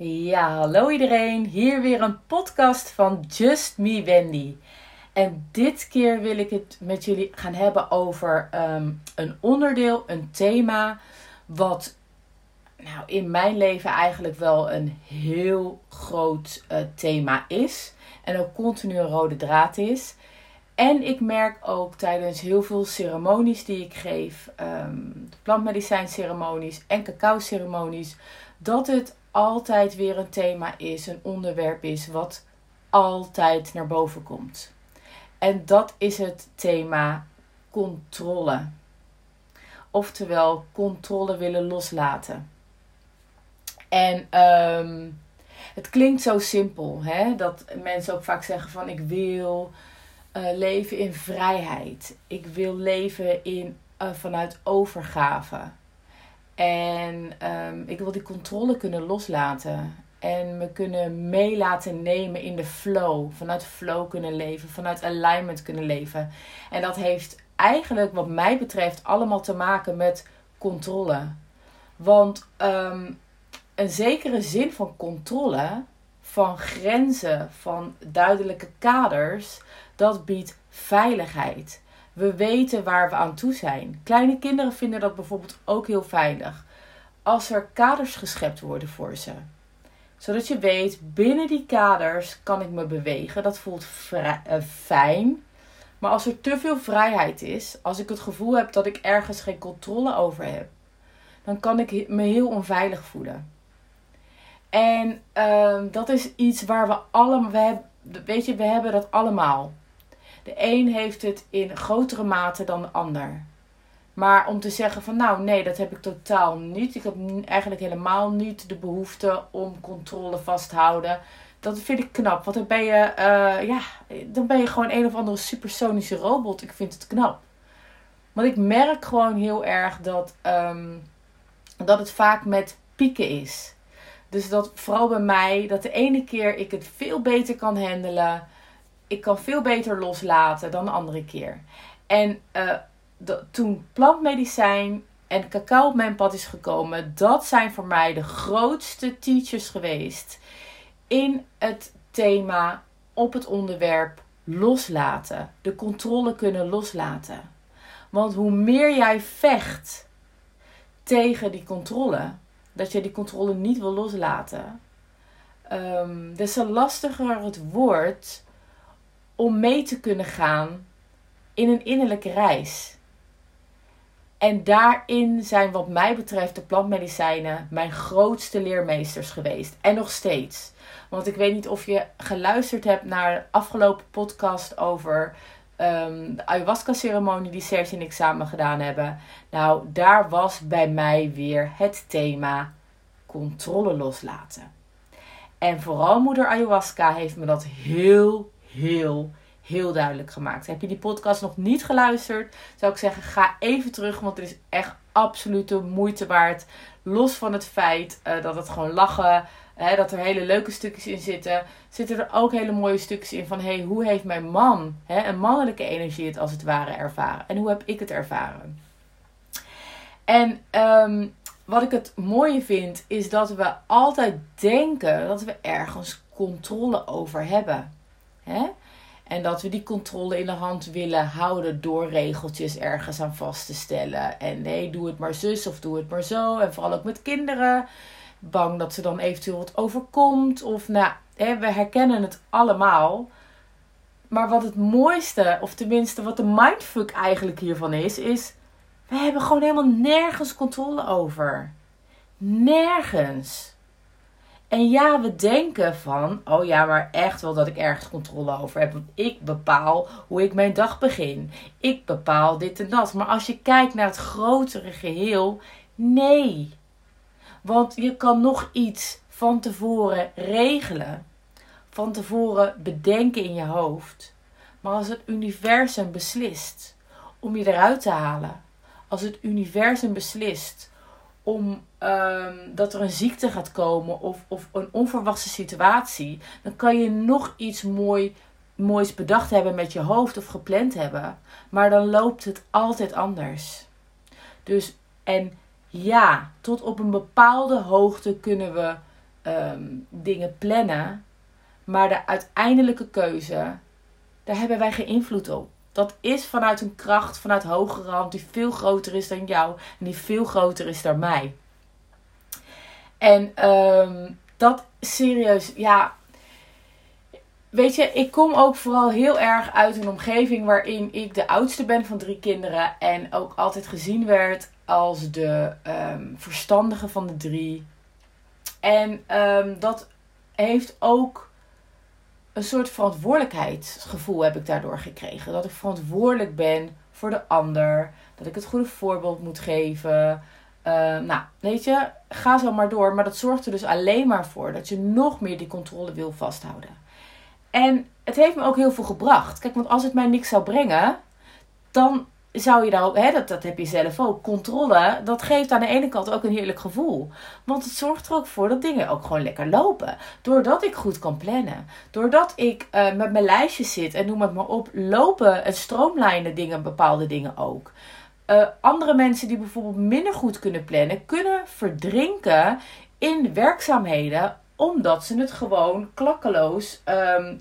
Ja, hallo iedereen. Hier weer een podcast van Just Me Wendy. En dit keer wil ik het met jullie gaan hebben over ehm, een onderdeel, een thema, wat nou, in mijn leven eigenlijk wel een heel groot uh, thema is. En ook continu een rode draad is. En ik merk ook tijdens heel veel ceremonies die ik geef, um, plantmedicijnceremonies en cacao ceremonies, dat het altijd weer een thema is, een onderwerp is wat altijd naar boven komt. En dat is het thema controle. Oftewel, controle willen loslaten. En um, het klinkt zo simpel, hè? dat mensen ook vaak zeggen van ik wil uh, leven in vrijheid. Ik wil leven in, uh, vanuit overgave. En um, ik wil die controle kunnen loslaten. En me kunnen mee laten nemen in de flow. Vanuit flow kunnen leven. Vanuit alignment kunnen leven. En dat heeft eigenlijk, wat mij betreft, allemaal te maken met controle. Want um, een zekere zin van controle, van grenzen, van duidelijke kaders, dat biedt veiligheid. We weten waar we aan toe zijn. Kleine kinderen vinden dat bijvoorbeeld ook heel veilig. Als er kaders geschept worden voor ze. Zodat je weet, binnen die kaders kan ik me bewegen. Dat voelt uh, fijn. Maar als er te veel vrijheid is, als ik het gevoel heb dat ik ergens geen controle over heb, dan kan ik me heel onveilig voelen. En uh, dat is iets waar we allemaal, we hebben, weet je, we hebben dat allemaal. De een heeft het in grotere mate dan de ander. Maar om te zeggen van nou nee, dat heb ik totaal niet. Ik heb eigenlijk helemaal niet de behoefte om controle vasthouden. Dat vind ik knap. Want dan ben je, uh, ja, dan ben je gewoon een of andere supersonische robot. Ik vind het knap. Want ik merk gewoon heel erg dat, um, dat het vaak met pieken is. Dus dat vooral bij mij, dat de ene keer ik het veel beter kan handelen ik kan veel beter loslaten dan de andere keer. En de, toen plantmedicijn en cacao op mijn pad is gekomen, dat zijn voor mij de grootste teachers geweest in het thema op het onderwerp loslaten. De controle kunnen loslaten. Want hoe meer jij vecht tegen die controle, dat je die controle niet wil loslaten, um, des te lastiger het wordt om mee te kunnen gaan in een innerlijke reis. En daarin zijn, wat mij betreft, de plantmedicijnen mijn grootste leermeesters geweest. En nog steeds. Want ik weet niet of je geluisterd hebt naar de afgelopen podcast over um, de ayahuasca-ceremonie die Serge en ik samen gedaan hebben. Nou, daar was bij mij weer het thema controle loslaten. En vooral moeder ayahuasca heeft me dat heel, heel, heel duidelijk gemaakt. Heb je die podcast nog niet geluisterd, zou ik zeggen: ga even terug, want het is echt absoluut de moeite waard. Los van het feit uh, dat het gewoon lachen, hè, dat er hele leuke stukjes in zitten, zitten er ook hele mooie stukjes in van: hey, hoe heeft mijn man, hè, een mannelijke energie, het als het ware ervaren? En hoe heb ik het ervaren? En um, wat ik het mooie vind, is dat we altijd denken dat we ergens controle over hebben. En dat we die controle in de hand willen houden door regeltjes ergens aan vast te stellen. En nee, doe het maar zus of doe het maar zo. En vooral ook met kinderen. Bang dat ze dan eventueel wat overkomt. Of nou, hè, we herkennen het allemaal. Maar wat het mooiste, of tenminste wat de mindfuck eigenlijk hiervan is, is... We hebben gewoon helemaal nergens controle over. Nergens. En ja, we denken van, oh ja, maar echt wel dat ik ergens controle over heb. Want ik bepaal hoe ik mijn dag begin. Ik bepaal dit en dat. Maar als je kijkt naar het grotere geheel, nee. Want je kan nog iets van tevoren regelen. Van tevoren bedenken in je hoofd. Maar als het universum beslist om je eruit te halen. Als het universum beslist om um, dat er een ziekte gaat komen of, of een onverwachte situatie, dan kan je nog iets mooi, moois bedacht hebben met je hoofd of gepland hebben. Maar dan loopt het altijd anders. Dus, en ja, tot op een bepaalde hoogte kunnen we ehm, dingen plannen. Maar de uiteindelijke keuze, daar hebben wij geen invloed op. Dat is vanuit een kracht, vanuit hogere hand, die veel groter is dan jou en die veel groter is dan mij. En um, dat serieus, ja. Weet je, ik kom ook vooral heel erg uit een omgeving waarin ik de oudste ben van drie kinderen. En ook altijd gezien werd als de um, verstandige van de drie. En um, dat heeft ook een soort verantwoordelijkheidsgevoel heb ik daardoor gekregen. Dat ik verantwoordelijk ben voor de ander. Dat ik het goede voorbeeld moet geven. Uh, nou, weet je, ga zo maar door. Maar dat zorgt er dus alleen maar voor dat je nog meer die controle wil vasthouden. En het heeft me ook heel veel gebracht. Kijk, want als het mij niks zou brengen, dan zou je daar ook, hè, dat, dat heb je zelf ook, controle, dat geeft aan de ene kant ook een heerlijk gevoel. Want het zorgt er ook voor dat dingen ook gewoon lekker lopen. Doordat ik goed kan plannen. Doordat ik uh, met mijn lijstjes zit en noem het maar op, lopen en stroomlijnen dingen, bepaalde dingen ook. Uh, andere mensen die bijvoorbeeld minder goed kunnen plannen, kunnen verdrinken in werkzaamheden omdat ze het gewoon klakkeloos um,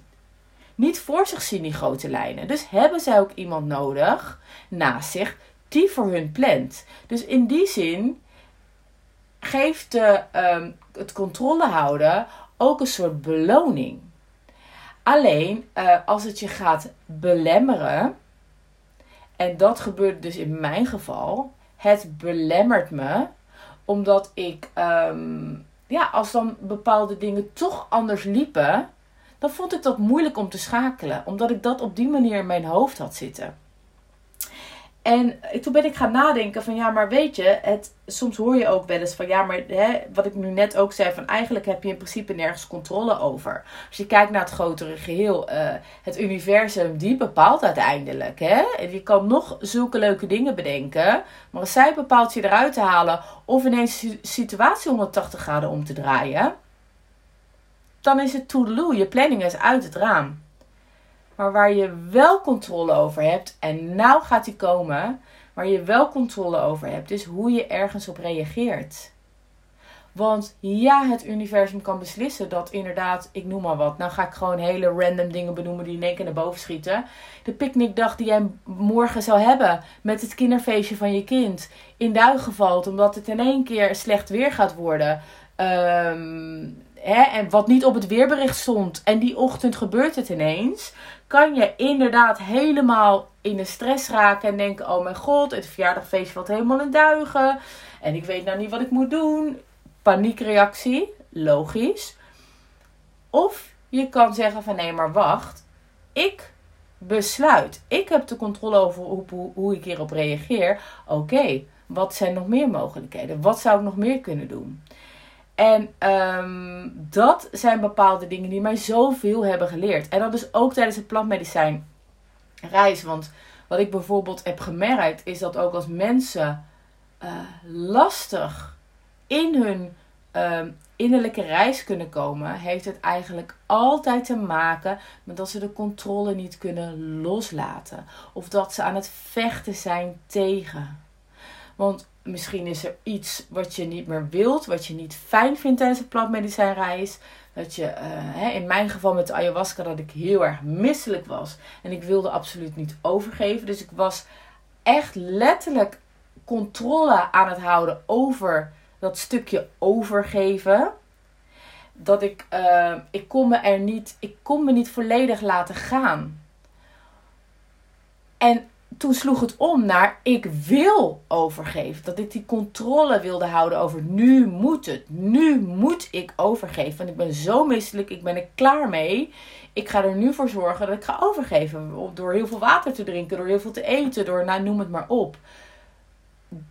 niet voor zich zien, die grote lijnen. Dus hebben zij ook iemand nodig naast zich die voor hun plant. Dus in die zin geeft de, um, het controle houden ook een soort beloning. Alleen uh, als het je gaat belemmeren, en dat gebeurt dus in mijn geval, het belemmert me omdat ik, um, ja, als dan bepaalde dingen toch anders liepen, dan vond ik dat moeilijk om te schakelen. Omdat ik dat op die manier in mijn hoofd had zitten. En toen ben ik gaan nadenken van ja, maar weet je, het, soms hoor je ook wel eens van ja, maar hè, wat ik nu net ook zei, van eigenlijk heb je in principe nergens controle over. Als je kijkt naar het grotere geheel, uh, het universum, die bepaalt uiteindelijk. Hè? En je kan nog zulke leuke dingen bedenken, maar als zij bepaalt je eruit te halen of ineens de situatie 180 graden om te draaien, dan is het toedeloe. Je planning is uit het raam. Maar waar je wel controle over hebt, en nou gaat die komen, waar je wel controle over hebt, is hoe je ergens op reageert. Want ja, het universum kan beslissen dat inderdaad, ik noem maar wat. Nou ga ik gewoon hele random dingen benoemen die in één keer naar boven schieten. De picknickdag die jij morgen zou hebben met het kinderfeestje van je kind in duigen valt omdat het in één keer slecht weer gaat worden. Um, en wat niet op het weerbericht stond en die ochtend gebeurt het ineens, kan je inderdaad helemaal in de stress raken en denken: oh mijn god, het verjaardagfeest valt helemaal in duigen en ik weet nou niet wat ik moet doen. Paniekreactie, logisch. Of je kan zeggen van nee, maar wacht, ik besluit. Ik heb de controle over hoe, hoe ik hierop reageer. Oké, wat zijn nog meer mogelijkheden? Wat zou ik nog meer kunnen doen? En um, dat zijn bepaalde dingen die mij zoveel hebben geleerd. En dat is ook tijdens het plantmedicijn reis. Want wat ik bijvoorbeeld heb gemerkt is dat ook als mensen uh, lastig in hun uh, innerlijke reis kunnen komen, heeft het eigenlijk altijd te maken met dat ze de controle niet kunnen loslaten. Of dat ze aan het vechten zijn tegen. Want misschien is er iets wat je niet meer wilt, wat je niet fijn vindt tijdens een plantmedicijnreis. Dat je, uh, hè, in mijn geval met de ayahuasca, dat ik heel erg misselijk was. En ik wilde absoluut niet overgeven. Dus ik was echt letterlijk controle aan het houden over dat stukje overgeven. Dat ik, uh, ik kon me er niet, ik kon me niet volledig laten gaan. En toen sloeg het om naar ik wil overgeven. Dat ik die controle wilde houden over nu moet het. Nu moet ik overgeven. Want ik ben zo misselijk. Ik ben er klaar mee. Ik ga er nu voor zorgen dat ik ga overgeven. Door heel veel water te drinken. Door heel veel te eten. Door nou noem het maar op.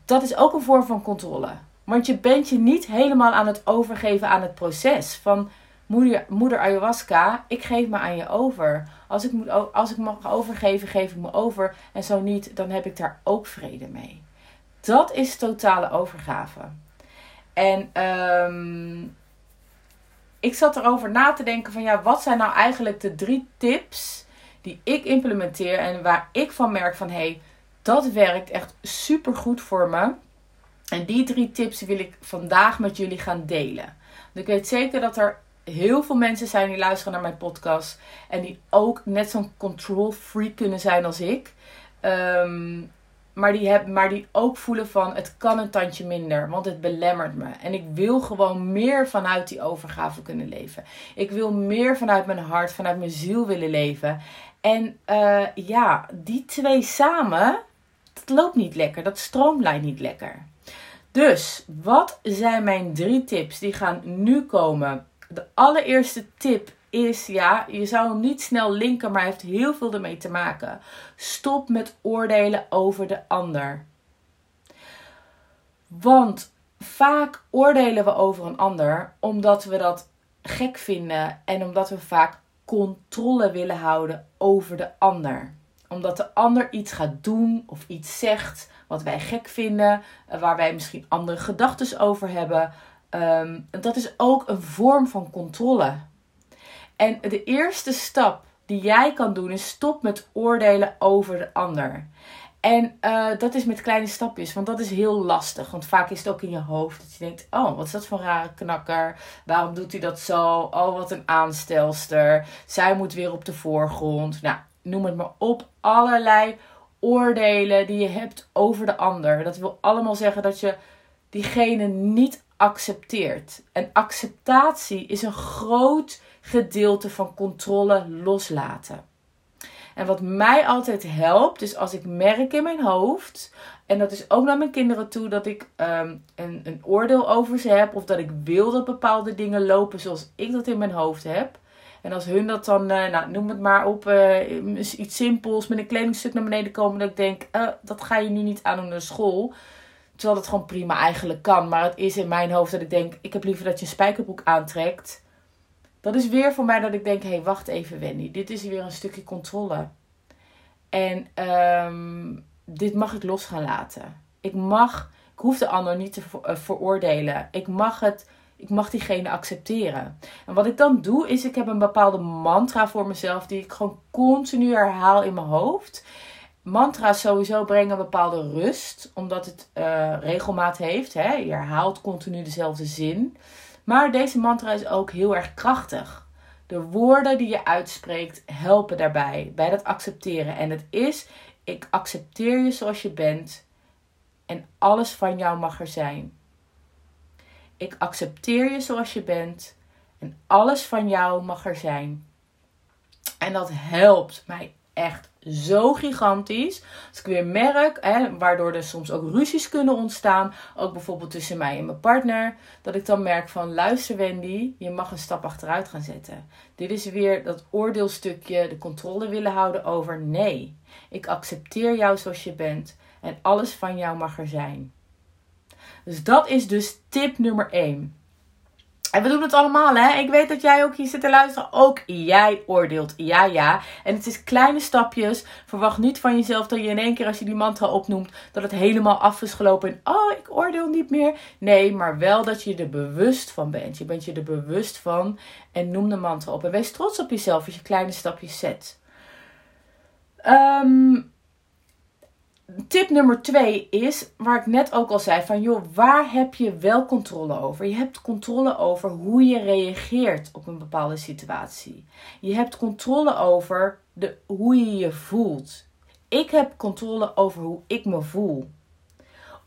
Dat is ook een vorm van controle. Want je bent je niet helemaal aan het overgeven aan het proces. Van moeder, ayahuasca, ik geef me aan je over. Als ik, moet, als ik mag overgeven, geef ik me over. En zo niet, dan heb ik daar ook vrede mee. Dat is totale overgave. En um, ik zat erover na te denken van ja, wat zijn nou eigenlijk de drie tips die ik implementeer en waar ik van merk van hé, hey, dat werkt echt super goed voor me. En die drie tips wil ik vandaag met jullie gaan delen. Want ik weet zeker dat er heel veel mensen zijn die luisteren naar mijn podcast. En die ook net zo'n control freak kunnen zijn als ik. Ehm, maar, die heb, maar die ook voelen van het kan een tandje minder. Want het belemmert me. En ik wil gewoon meer vanuit die overgave kunnen leven. Ik wil meer vanuit mijn hart, vanuit mijn ziel willen leven. En uh, ja, die twee samen, dat loopt niet lekker. Dat stroomlijnt niet lekker. Dus, wat zijn mijn drie tips? Die gaan nu komen. De allereerste tip is, ja, je zou hem niet snel linken, maar hij heeft heel veel ermee te maken. Stop met oordelen over de ander. Want vaak oordelen we over een ander omdat we dat gek vinden en omdat we vaak controle willen houden over de ander. Omdat de ander iets gaat doen of iets zegt wat wij gek vinden, eh, waar wij misschien andere gedachten over hebben. Um, dat is ook een vorm van controle. En de eerste stap die jij kan doen is stop met oordelen over de ander. En uh, dat is met kleine stapjes, want dat is heel lastig. Want vaak is het ook in je hoofd dat je denkt: Oh, wat is dat voor een rare knakker? Waarom doet hij dat zo? Oh, wat een aanstelster. Zij moet weer op de voorgrond. Nou, noem het maar op. Allerlei oordelen die je hebt over de ander. Dat wil allemaal zeggen dat je diegene niet accepteert. En acceptatie is een groot gedeelte van controle loslaten. En wat mij altijd helpt, is als ik merk in mijn hoofd, en dat is ook naar mijn kinderen toe, dat ik um, een, een oordeel over ze heb, of dat ik wil dat bepaalde dingen lopen zoals ik dat in mijn hoofd heb. En als hun dat dan, uh, nou, noem het maar op, uh, iets simpels met een kledingstuk naar beneden komen, dat ik denk, uh, dat ga je nu niet aan doen naar school. Terwijl het gewoon prima eigenlijk kan. Maar het is in mijn hoofd dat ik denk, ik heb liever dat je een spijkerbroek aantrekt dat is weer voor mij dat ik denk: hé, hey, wacht even, Wendy. Dit is weer een stukje controle. En um, dit mag ik los gaan laten. Ik mag, ik hoef de ander niet te eh, veroordelen. Ik mag het, ik mag diegene accepteren. En wat ik dan doe, is ik heb een bepaalde mantra voor mezelf die ik gewoon continu herhaal in mijn hoofd. Mantra's sowieso brengen bepaalde rust, omdat het uh, regelmaat heeft. Hè? Je herhaalt continu dezelfde zin. Maar deze mantra is ook heel erg krachtig. De woorden die je uitspreekt helpen daarbij, bij dat accepteren. En het is: ik accepteer je zoals je bent en alles van jou mag er zijn. Ik accepteer je zoals je bent en alles van jou mag er zijn. En dat helpt mij echt zo gigantisch. Als ik weer merk, hè, waardoor er soms ook ruzies kunnen ontstaan, ook bijvoorbeeld tussen mij en mijn partner, dat ik dan merk van luister Wendy, je mag een stap achteruit gaan zetten. Dit is weer dat oordeelstukje, de controle willen houden over nee. Ik accepteer jou zoals je bent en alles van jou mag er zijn. Dus dat is dus tip nummer 1. En we doen het allemaal, hè? Ik weet dat jij ook hier zit te luisteren. Ook jij oordeelt. Ja, ja. En het is kleine stapjes. Verwacht niet van jezelf dat je in één keer als je die mantra opnoemt, dat het helemaal af is gelopen. En oh, ik oordeel niet meer. Nee, maar wel dat je er bewust van bent. Je bent je er bewust van. En noem de mantra op. En wees trots op jezelf als je kleine stapjes zet. Um, tip nummer twee is, waar ik net ook al zei, van joh, waar heb je wel controle over? Je hebt controle over hoe je reageert op een bepaalde situatie. Je hebt controle over de, hoe je je voelt. Ik heb controle over hoe ik me voel.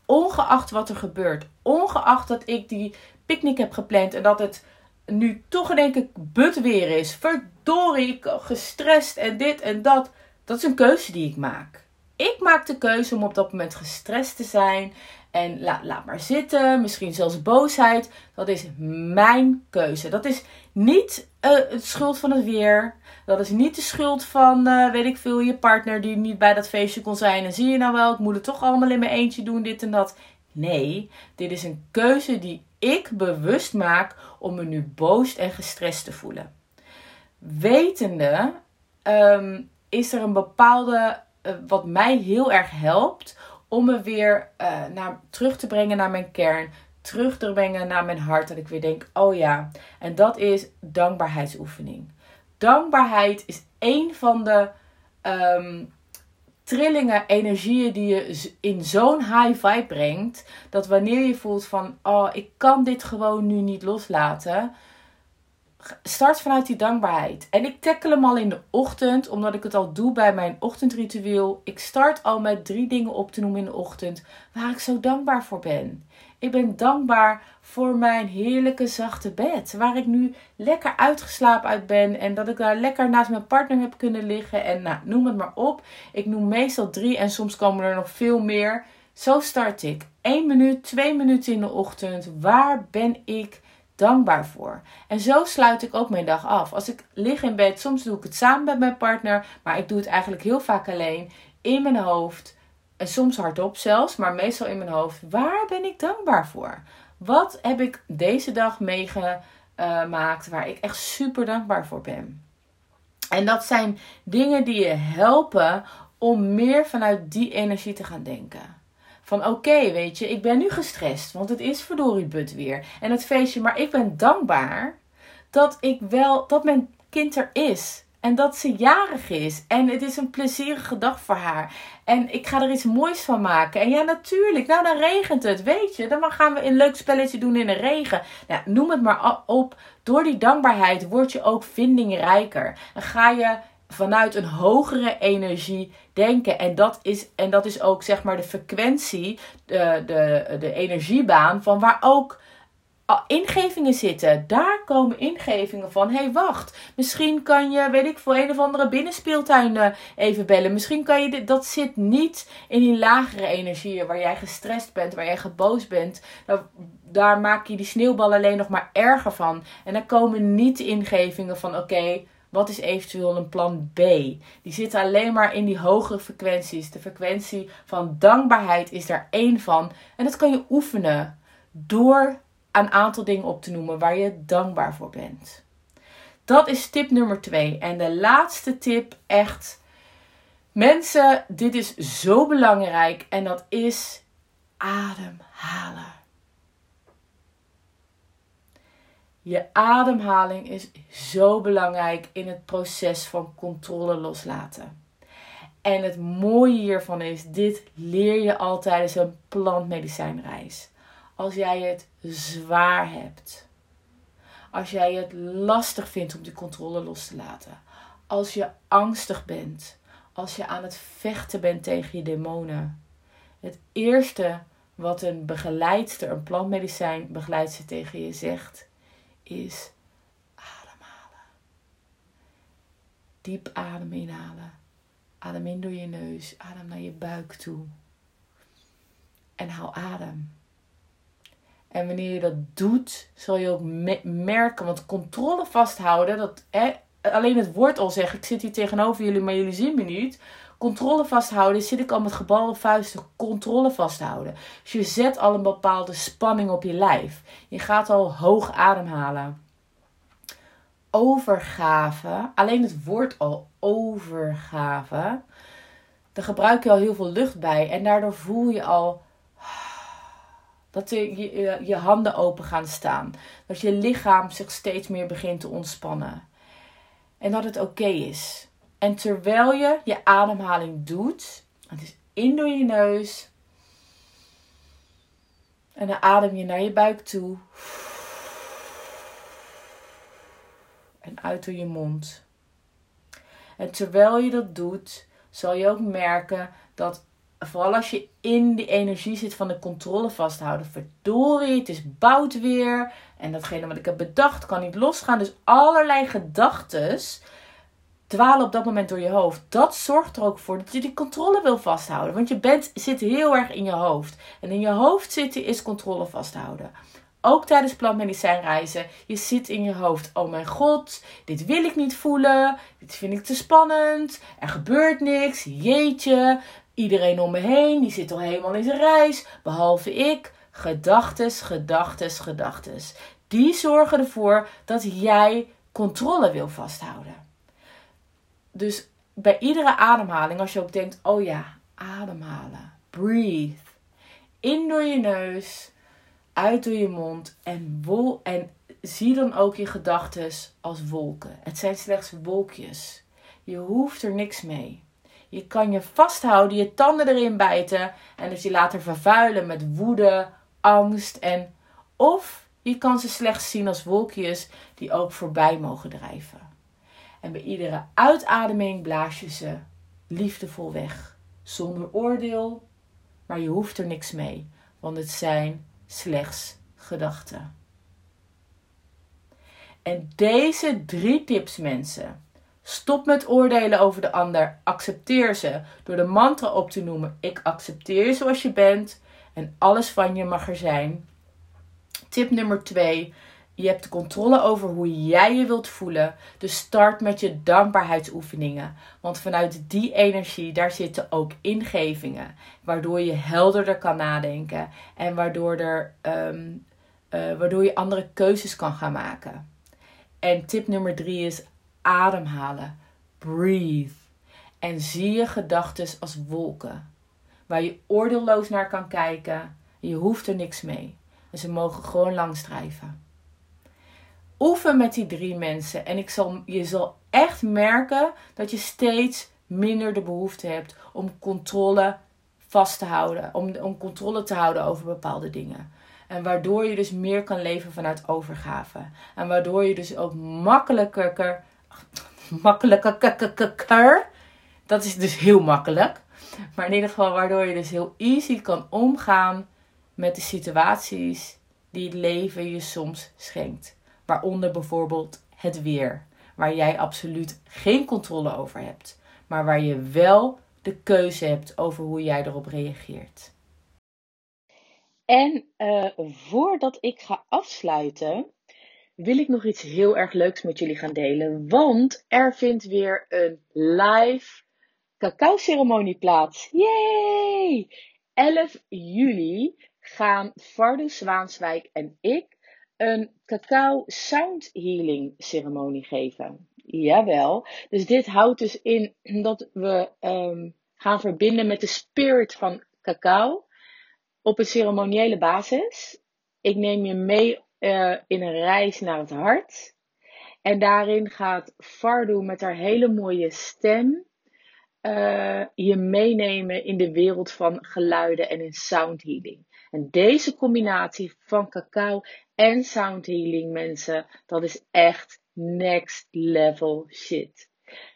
Ongeacht wat er gebeurt, ongeacht dat ik die picknick heb gepland en dat het nu toch in één keer but weer is. Verdorie, gestrest en dit en dat. Dat is een keuze die ik maak ik maak de keuze om op dat moment gestrest te zijn. En laat, laat maar zitten. Misschien zelfs boosheid. Dat is mijn keuze. Dat is niet uh, het schuld van het weer. Dat is niet de schuld van, uh, weet ik veel, je partner die niet bij dat feestje kon zijn. En zie je nou wel, ik moet het toch allemaal in mijn eentje doen, dit en dat. Nee, dit is een keuze die ik bewust maak om me nu boos en gestrest te voelen. Wetende um, is er een bepaalde eh, wat mij heel erg helpt om me weer uh, naar, terug te brengen naar mijn kern. Terug te brengen naar mijn hart. Dat ik weer denk, oh ja. En dat is dankbaarheidsoefening. Dankbaarheid is een van de um, trillingen, energieën die je in zo'n high vibe brengt. Dat wanneer je voelt van, oh, ik kan dit gewoon nu niet loslaten. Start vanuit die dankbaarheid. En ik tackle hem al in de ochtend, omdat ik het al doe bij mijn ochtendritueel. Ik start al met drie dingen op te noemen in de ochtend waar ik zo dankbaar voor ben. Ik ben dankbaar voor mijn heerlijke zachte bed. Waar ik nu lekker uitgeslapen uit ben. En dat ik daar lekker naast mijn partner heb kunnen liggen. En nou, noem het maar op. Ik noem meestal drie en soms komen er nog veel meer. Zo start ik. 1 minuut, twee minuten in de ochtend. Waar ben ik dankbaar voor? En zo sluit ik ook mijn dag af. Als ik lig in bed, soms doe ik het samen met mijn partner. Maar ik doe het eigenlijk heel vaak alleen. In mijn hoofd en soms hardop zelfs, maar meestal in mijn hoofd. Waar ben ik dankbaar voor? Wat heb ik deze dag meegemaakt waar ik echt super dankbaar voor ben? En dat zijn dingen die je helpen om meer vanuit die energie te gaan denken. Van oké, weet je, ik ben nu gestrest, want het is verdorie but weer. En het feestje, maar ik ben dankbaar dat ik wel, dat mijn kind er is. En dat ze jarig is. En het is een plezierige dag voor haar. En ik ga er iets moois van maken. En ja, natuurlijk. Nou, dan regent het. Weet je. Dan gaan we een leuk spelletje doen in de regen. Nou, noem het maar op. Door die dankbaarheid word je ook vindingrijker. Dan ga je vanuit een hogere energie denken. En dat is, en dat is ook zeg maar de frequentie, de, de, de energiebaan van waar ook ingevingen zitten. Daar komen ingevingen van. Hé, hey, wacht. Misschien kan je, weet ik, voor een of andere binnenspeeltuin uh, even bellen. Misschien kan je dit. Dat zit niet in die lagere energieën waar jij gestrest bent, waar jij geboos bent. Daar maak je die sneeuwbal alleen nog maar erger van. En dan komen niet ingevingen van: oké. Wat is eventueel een plan B? Die zitten alleen maar in die hogere frequenties. De frequentie van dankbaarheid is daar één van. En dat kan je oefenen door een aantal dingen op te noemen waar je dankbaar voor bent. Dat is tip nummer twee. En de laatste tip, echt. Mensen, dit is zo belangrijk en dat is ademhalen. Je ademhaling is zo belangrijk in het proces van controle loslaten. En het mooie hiervan is, dit leer je al tijdens een plantmedicijnreis als jij het zwaar hebt. Als jij het lastig vindt om die controle los te laten. Als je angstig bent. Als je aan het vechten bent tegen je demonen. Het eerste wat een begeleidster, een plantmedicijn begeleidster tegen je zegt, is ademhalen. Diep adem inhalen. Adem in door je neus. Adem naar je buik toe. En haal adem. En wanneer je dat doet, zul je ook merken, want controle vasthouden, dat alleen het woord al zeg, ik zit hier tegenover jullie, maar jullie zien me niet. Controle vasthouden, zit ik al met gebalde vuisten, controle vasthouden. Dus je zet al een bepaalde spanning op je lijf. Je gaat al hoog ademhalen. Overgave, alleen het woord al overgave, daar gebruik je al heel veel lucht bij. En daardoor voel je al dat je, je, je handen open gaan staan. Dat je lichaam zich steeds meer begint te ontspannen. En dat het oké is. En terwijl je je ademhaling doet, het is in door je neus. En dan adem je naar je buik toe. En uit door je mond. En terwijl je dat doet, zal je ook merken dat vooral als je in die energie zit van de controle vasthouden. Verdorie, het is boud weer. En datgene wat ik heb bedacht kan niet losgaan. Dus allerlei gedachten dwalen op dat moment door je hoofd. Dat zorgt er ook voor dat je die controle wil vasthouden. Want je bent, zit heel erg in je hoofd. En in je hoofd zitten is controle vasthouden. Ook tijdens plantmedicijnreizen. Je zit in je hoofd. Oh mijn god, dit wil ik niet voelen. Dit vind ik te spannend. Er gebeurt niks. Jeetje. Iedereen om me heen, die zit al helemaal in zijn reis, behalve ik. Gedachtes, gedachtes, gedachtes. Die zorgen ervoor dat jij controle wil vasthouden. Dus bij iedere ademhaling, als je ook denkt: oh ja, ademhalen. Breathe. In door je neus, uit door je mond en, wol en zie dan ook je gedachten als wolken. Het zijn slechts wolkjes. Je hoeft er niks mee. Je kan je vasthouden, je tanden erin bijten en dus je laten vervuilen met woede, angst en of je kan ze slechts zien als wolkjes die ook voorbij mogen drijven. En bij iedere uitademing blaas je ze liefdevol weg, zonder oordeel, maar je hoeft er niks mee, want het zijn slechts gedachten. En deze drie tips, mensen. Stop met oordelen over de ander. Accepteer ze door de mantra op te noemen: Ik accepteer je zoals je bent en alles van je mag er zijn. Tip nummer 2. Je hebt de controle over hoe jij je wilt voelen. Dus start met je dankbaarheidsoefeningen. Want vanuit die energie, daar zitten ook ingevingen. Waardoor je helderder kan nadenken. En waardoor, er, um, uh, waardoor je andere keuzes kan gaan maken. En tip nummer 3 is ademhalen. Breathe. En zie je gedachten als wolken. Waar je oordeelloos naar kan kijken. Je hoeft er niks mee. En ze mogen gewoon langs drijven. Oefen met die drie mensen. En ik zal, je zal echt merken dat je steeds minder de behoefte hebt om controle vast te houden. Om, om controle te houden over bepaalde dingen. En waardoor je dus meer kan leven vanuit overgave. En waardoor je dus ook makkelijker. Makkelijker. Dat is dus heel makkelijk. Maar in ieder geval waardoor je dus heel easy kan omgaan met de situaties die het leven je soms schenkt. Waaronder bijvoorbeeld het weer, waar jij absoluut geen controle over hebt, maar waar je wel de keuze hebt over hoe jij erop reageert. En uh, voordat ik ga afsluiten, wil ik nog iets heel erg leuks met jullie gaan delen. Want er vindt weer een live cacao ceremonie plaats. Yay! 11 juli gaan Fardo Zwaanswijk en ik een cacao sound healing ceremonie geven. Jawel. Dus dit houdt dus in dat we um, gaan verbinden met de spirit van cacao op een ceremoniële basis. Ik neem je mee uh, in een reis naar het hart. En daarin gaat Fardo met haar hele mooie stem uh, je meenemen in de wereld van geluiden en in sound healing. En deze combinatie van cacao en sound healing, mensen, dat is echt next level shit.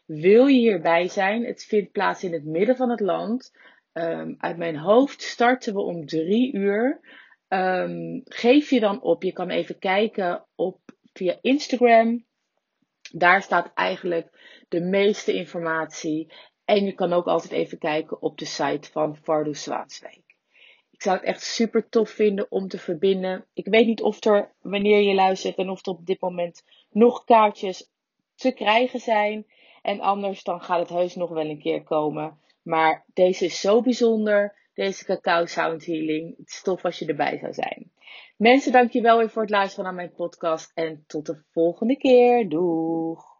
Wil je hierbij zijn? Het vindt plaats in het midden van het land. Um, uit mijn hoofd starten we om drie uur. Um, geef je dan op. Je kan even kijken op via Instagram. Daar staat eigenlijk de meeste informatie. En je kan ook altijd even kijken op de site van Fardo Zwaanswijk. Ik zou het echt super tof vinden om te verbinden. Ik weet niet of er, wanneer je luistert, en of er op dit moment nog kaartjes te krijgen zijn. En anders dan gaat het heus nog wel een keer komen. Maar deze is zo bijzonder. Deze cacao sound healing. Het is tof als je erbij zou zijn. Mensen, dankjewel weer voor het luisteren naar mijn podcast. En tot de volgende keer. Doeg!